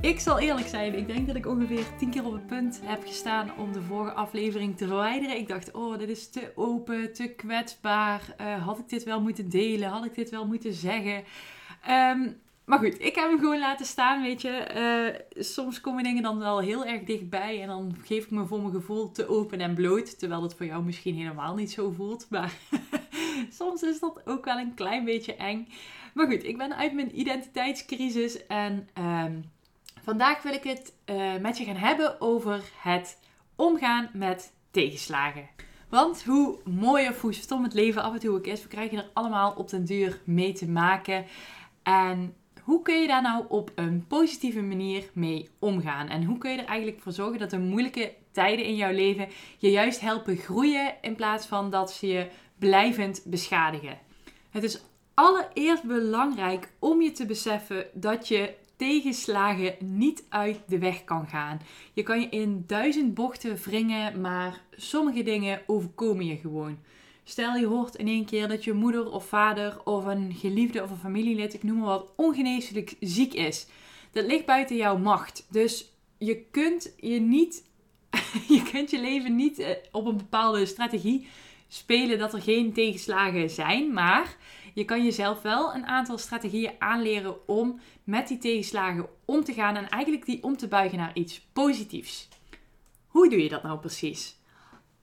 Ik zal eerlijk zijn, ik denk dat ik ongeveer tien keer op het punt heb gestaan om de vorige aflevering te verwijderen. Ik dacht, oh, dit is te open, te kwetsbaar. Uh, had ik dit wel moeten delen? Had ik dit wel moeten zeggen? Um, maar goed, ik heb hem gewoon laten staan, weet je. Uh, soms komen dingen dan wel heel erg dichtbij en dan geef ik me voor mijn gevoel te open en bloot. Terwijl het voor jou misschien helemaal niet zo voelt. Maar soms is dat ook wel een klein beetje eng. Maar goed, ik ben uit mijn identiteitscrisis en... Um, Vandaag wil ik het uh, met je gaan hebben over het omgaan met tegenslagen. Want hoe mooi of hoe stom het leven af en toe ook is, we krijgen er allemaal op den duur mee te maken. En hoe kun je daar nou op een positieve manier mee omgaan? En hoe kun je er eigenlijk voor zorgen dat de moeilijke tijden in jouw leven je juist helpen groeien in plaats van dat ze je blijvend beschadigen? Het is allereerst belangrijk om je te beseffen dat je tegenslagen niet uit de weg kan gaan. Je kan je in duizend bochten wringen, maar sommige dingen overkomen je gewoon. Stel je hoort in één keer dat je moeder of vader of een geliefde of een familielid, ik noem maar wat, ongeneeslijk ziek is. Dat ligt buiten jouw macht. Dus je kunt je niet, je kunt je leven niet eh, op een bepaalde strategie spelen dat er geen tegenslagen zijn, maar je kan jezelf wel een aantal strategieën aanleren om met die tegenslagen om te gaan en eigenlijk die om te buigen naar iets positiefs. Hoe doe je dat nou precies?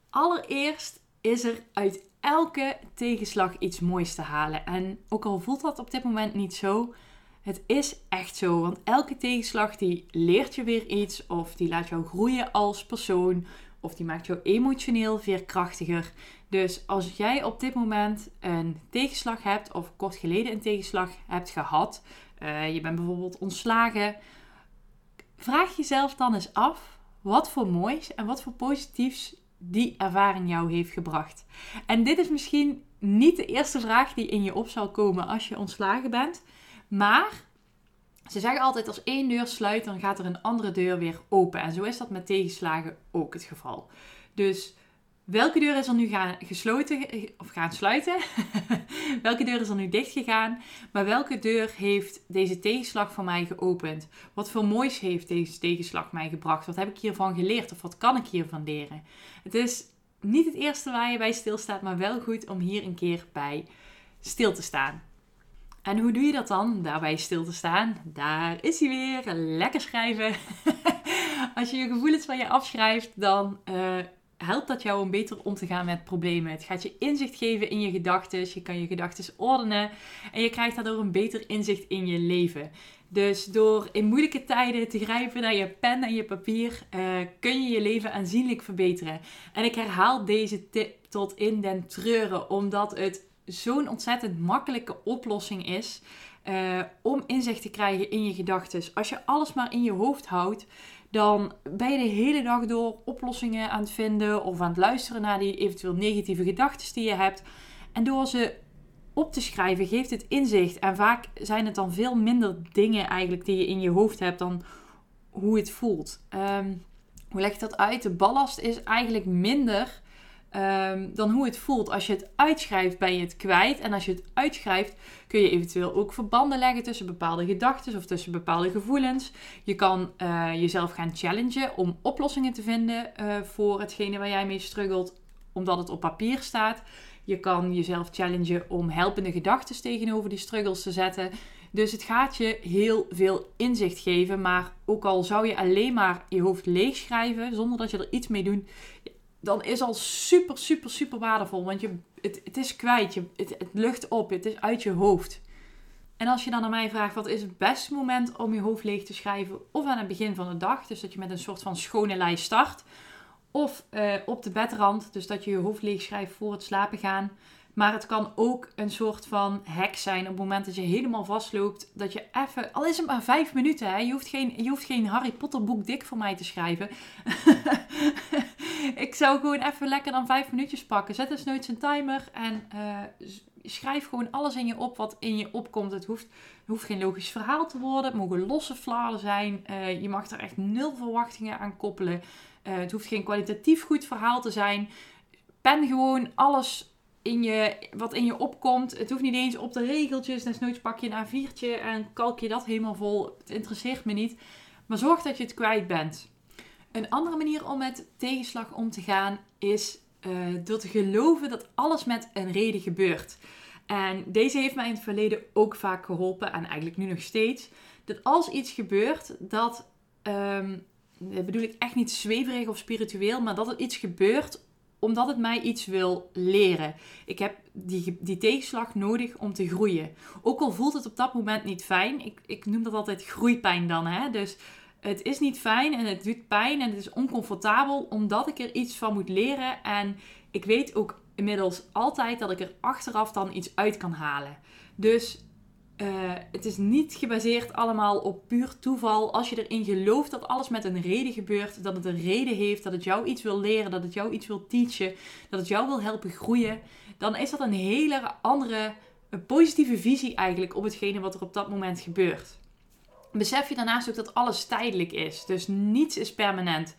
Allereerst is er uit elke tegenslag iets moois te halen. En ook al voelt dat op dit moment niet zo, het is echt zo. Want elke tegenslag die leert je weer iets of die laat jou groeien als persoon of die maakt jou emotioneel veerkrachtiger. Dus als jij op dit moment een tegenslag hebt of kort geleden een tegenslag hebt gehad, uh, je bent bijvoorbeeld ontslagen, vraag jezelf dan eens af wat voor moois en wat voor positiefs die ervaring jou heeft gebracht. En dit is misschien niet de eerste vraag die in je op zal komen als je ontslagen bent, maar ze zeggen altijd als één deur sluit, dan gaat er een andere deur weer open. En zo is dat met tegenslagen ook het geval. Dus welke deur is er nu gaan gesloten of gaan sluiten? welke deur is er nu dicht gegaan? Maar welke deur heeft deze tegenslag voor mij geopend? Wat voor moois heeft deze tegenslag mij gebracht? Wat heb ik hiervan geleerd of wat kan ik hiervan leren? Het is niet het eerste waar je bij stilstaat, maar wel goed om hier een keer bij stil te staan. En hoe doe je dat dan? Daarbij stil te staan. Daar is hij weer. Lekker schrijven. Als je je gevoelens van je afschrijft, dan uh, helpt dat jou om beter om te gaan met problemen. Het gaat je inzicht geven in je gedachten. Je kan je gedachten ordenen. En je krijgt daardoor een beter inzicht in je leven. Dus door in moeilijke tijden te grijpen naar je pen en je papier, uh, kun je je leven aanzienlijk verbeteren. En ik herhaal deze tip tot in den treuren, omdat het zo'n ontzettend makkelijke oplossing is uh, om inzicht te krijgen in je gedachten. Als je alles maar in je hoofd houdt, dan ben je de hele dag door oplossingen aan het vinden of aan het luisteren naar die eventueel negatieve gedachten die je hebt. En door ze op te schrijven geeft het inzicht. En vaak zijn het dan veel minder dingen eigenlijk die je in je hoofd hebt dan hoe het voelt. Um, hoe leg ik dat uit? De ballast is eigenlijk minder Ehm, dan hoe het voelt. Als je het uitschrijft, ben je het kwijt. En als je het uitschrijft, kun je eventueel ook verbanden leggen tussen bepaalde gedachten of tussen bepaalde gevoelens. Je kan uh, jezelf gaan challengen om oplossingen te vinden uh, voor hetgene waar jij mee struggelt, omdat het op papier staat. Je kan jezelf challengen om helpende gedachten tegenover die struggles te zetten. Dus het gaat je heel veel inzicht geven. Maar ook al zou je alleen maar je hoofd leeg schrijven zonder dat je er iets mee doet, dan is al super, super, super waardevol. Want je, het, het is kwijt, je, het, lucht op, het is uit je hoofd. En als je dan aan mij vraagt, wat is het beste moment om je hoofd leeg te schrijven? Of aan het begin van de dag, dus dat je met een soort van schone lijst start. Of uh, op de bedrand, dus dat je je hoofd leeg schrijft voor het slapen gaan. Maar het kan ook een soort van hack zijn op het moment dat je helemaal vastloopt. Dat je even, al is het maar vijf minuten, hè? Je, hoeft geen, je hoeft geen Harry Potter boek dik voor mij te schrijven. ik zou gewoon even lekker dan vijf minuutjes pakken. Zet eens nooit een timer en uh, schrijf gewoon alles in je op wat in je opkomt. Het hoeft, hoeft geen logisch verhaal te worden. Het mogen losse fladen zijn. Uh, je mag er echt nul verwachtingen aan koppelen. Uh, het hoeft geen kwalitatief goed verhaal te zijn. Pen gewoon alles in je, wat in je opkomt. Het hoeft niet eens op de regeltjes. Desnoods pak je een A4'tje en kalk je dat helemaal vol. Het interesseert me niet. Maar zorg dat je het kwijt bent. Een andere manier om met tegenslag om te gaan is uh, door te geloven dat alles met een reden gebeurt. En deze heeft mij in het verleden ook vaak geholpen en eigenlijk nu nog steeds. Dat als iets gebeurt, dat, dat bedoel ik echt niet zweverig of spiritueel, maar dat er iets gebeurt omdat het mij iets wil leren. Ik heb die, die tegenslag nodig om te groeien. Ook al voelt het op dat moment niet fijn. Ik, ik noem dat altijd groeipijn dan. Hè? Dus het is niet fijn en het doet pijn en het is oncomfortabel omdat ik er iets van moet leren. En ik weet ook inmiddels altijd dat ik er achteraf dan iets uit kan halen. Dus uh, het is niet gebaseerd allemaal op puur toeval. Als je erin gelooft dat alles met een reden gebeurt, dat het een reden heeft, dat het jou iets wil leren, dat het jou iets wil teachen, dat het jou wil helpen groeien, dan is dat een hele andere, een positieve visie eigenlijk op hetgene wat er op dat moment gebeurt. Besef je daarnaast ook dat alles tijdelijk is. Dus niets is permanent.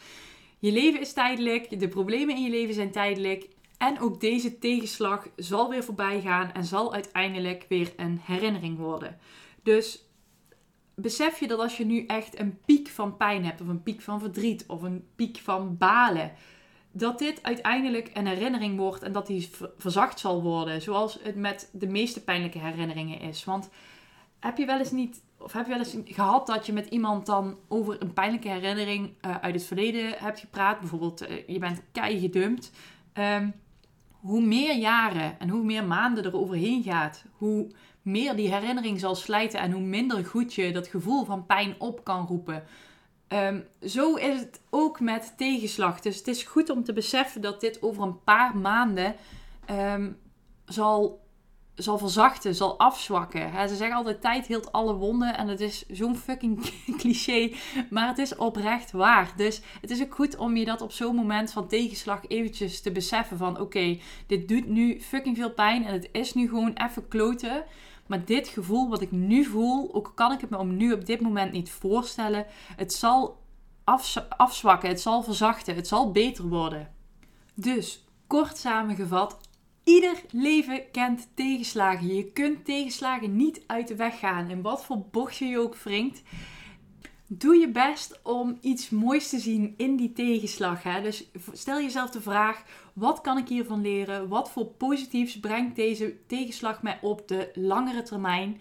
Je leven is tijdelijk, de problemen in je leven zijn tijdelijk. En ook deze tegenslag zal weer voorbij gaan en zal uiteindelijk weer een herinnering worden. Dus besef je dat als je nu echt een piek van pijn hebt, of een piek van verdriet, of een piek van balen, dat dit uiteindelijk een herinnering wordt en dat die verzacht zal worden, zoals het met de meeste pijnlijke herinneringen is. Want heb je wel eens niet, of heb je wel eens gehad dat je met iemand dan over een pijnlijke herinnering uh, uit het verleden hebt gepraat? Bijvoorbeeld, uh, je bent kei gedumpt. Um, hoe meer jaren en hoe meer maanden er overheen gaat, hoe meer die herinnering zal slijten en hoe minder goed je dat gevoel van pijn op kan roepen. Um, zo is het ook met tegenslag. Dus het is goed om te beseffen dat dit over een paar maanden um, zal zal verzachten, zal afzwakken. ze zeggen altijd tijd heelt alle wonden en het is zo'n fucking cliché, maar het is oprecht waar. Dus het is ook goed om je dat op zo'n moment van tegenslag eventjes te beseffen van oké, dit doet nu fucking veel pijn en het is nu gewoon even kloten. Maar dit gevoel wat ik nu voel, ook kan ik het me om nu op dit moment niet voorstellen, het zal afzwakken, het zal verzachten, het zal beter worden. Dus kort samengevat, Ieder leven kent tegenslagen. Je kunt tegenslagen niet uit de weg gaan. En wat voor bocht je ook wringt. Doe je best om iets moois te zien in die tegenslag. Hè? Dus stel jezelf de vraag: wat kan ik hiervan leren? Wat voor positiefs brengt deze tegenslag mij op de langere termijn?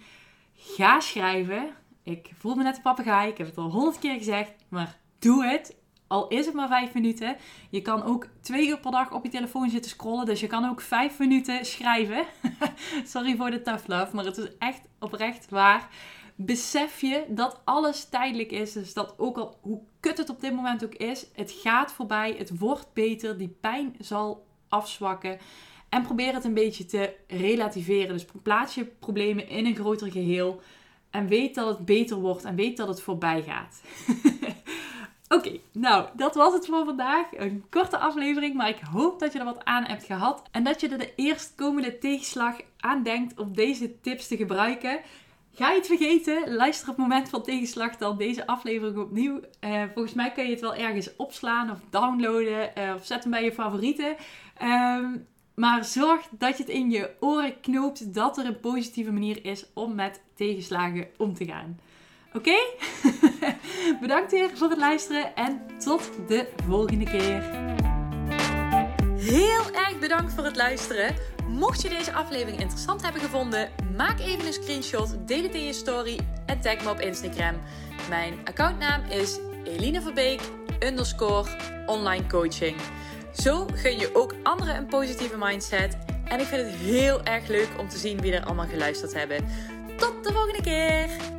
Ga schrijven. Ik voel me net een papegaai. Ik heb het al honderd keer gezegd, maar doe het. Al is het maar vijf minuten. Je kan ook twee uur per dag op je telefoon zitten scrollen. Dus je kan ook vijf minuten schrijven. Sorry voor de tough love, maar het is echt oprecht waar. Besef je dat alles tijdelijk is. Dus dat ook al hoe kut het op dit moment ook is, het gaat voorbij. Het wordt beter. Die pijn zal afzwakken. En probeer het een beetje te relativeren. Dus plaats je problemen in een groter geheel. En weet dat het beter wordt en weet dat het voorbij gaat. Oké, nou, dat was het voor vandaag. Een korte aflevering, maar ik hoop dat je er wat aan hebt gehad. En dat je er de eerstkomende tegenslag aan denkt om deze tips te gebruiken. Ga je het vergeten? Luister op het moment van tegenslag dan deze aflevering opnieuw. Uh, volgens mij kun je het wel ergens opslaan of downloaden uh, of zet hem bij je favorieten. Um, maar zorg dat je het in je oren knoopt dat er een positieve manier is om met tegenslagen om te gaan. Oké? Bedankt weer voor het luisteren en tot de volgende keer. Heel erg bedankt voor het luisteren. Mocht je deze aflevering interessant hebben gevonden, maak even een screenshot, deel het in je story en tag me op Instagram. Mijn accountnaam is Eline Verbeek underscore online coaching. Zo gun je ook anderen een positieve mindset. En ik vind het heel erg leuk om te zien wie er allemaal geluisterd hebben. Tot de volgende keer!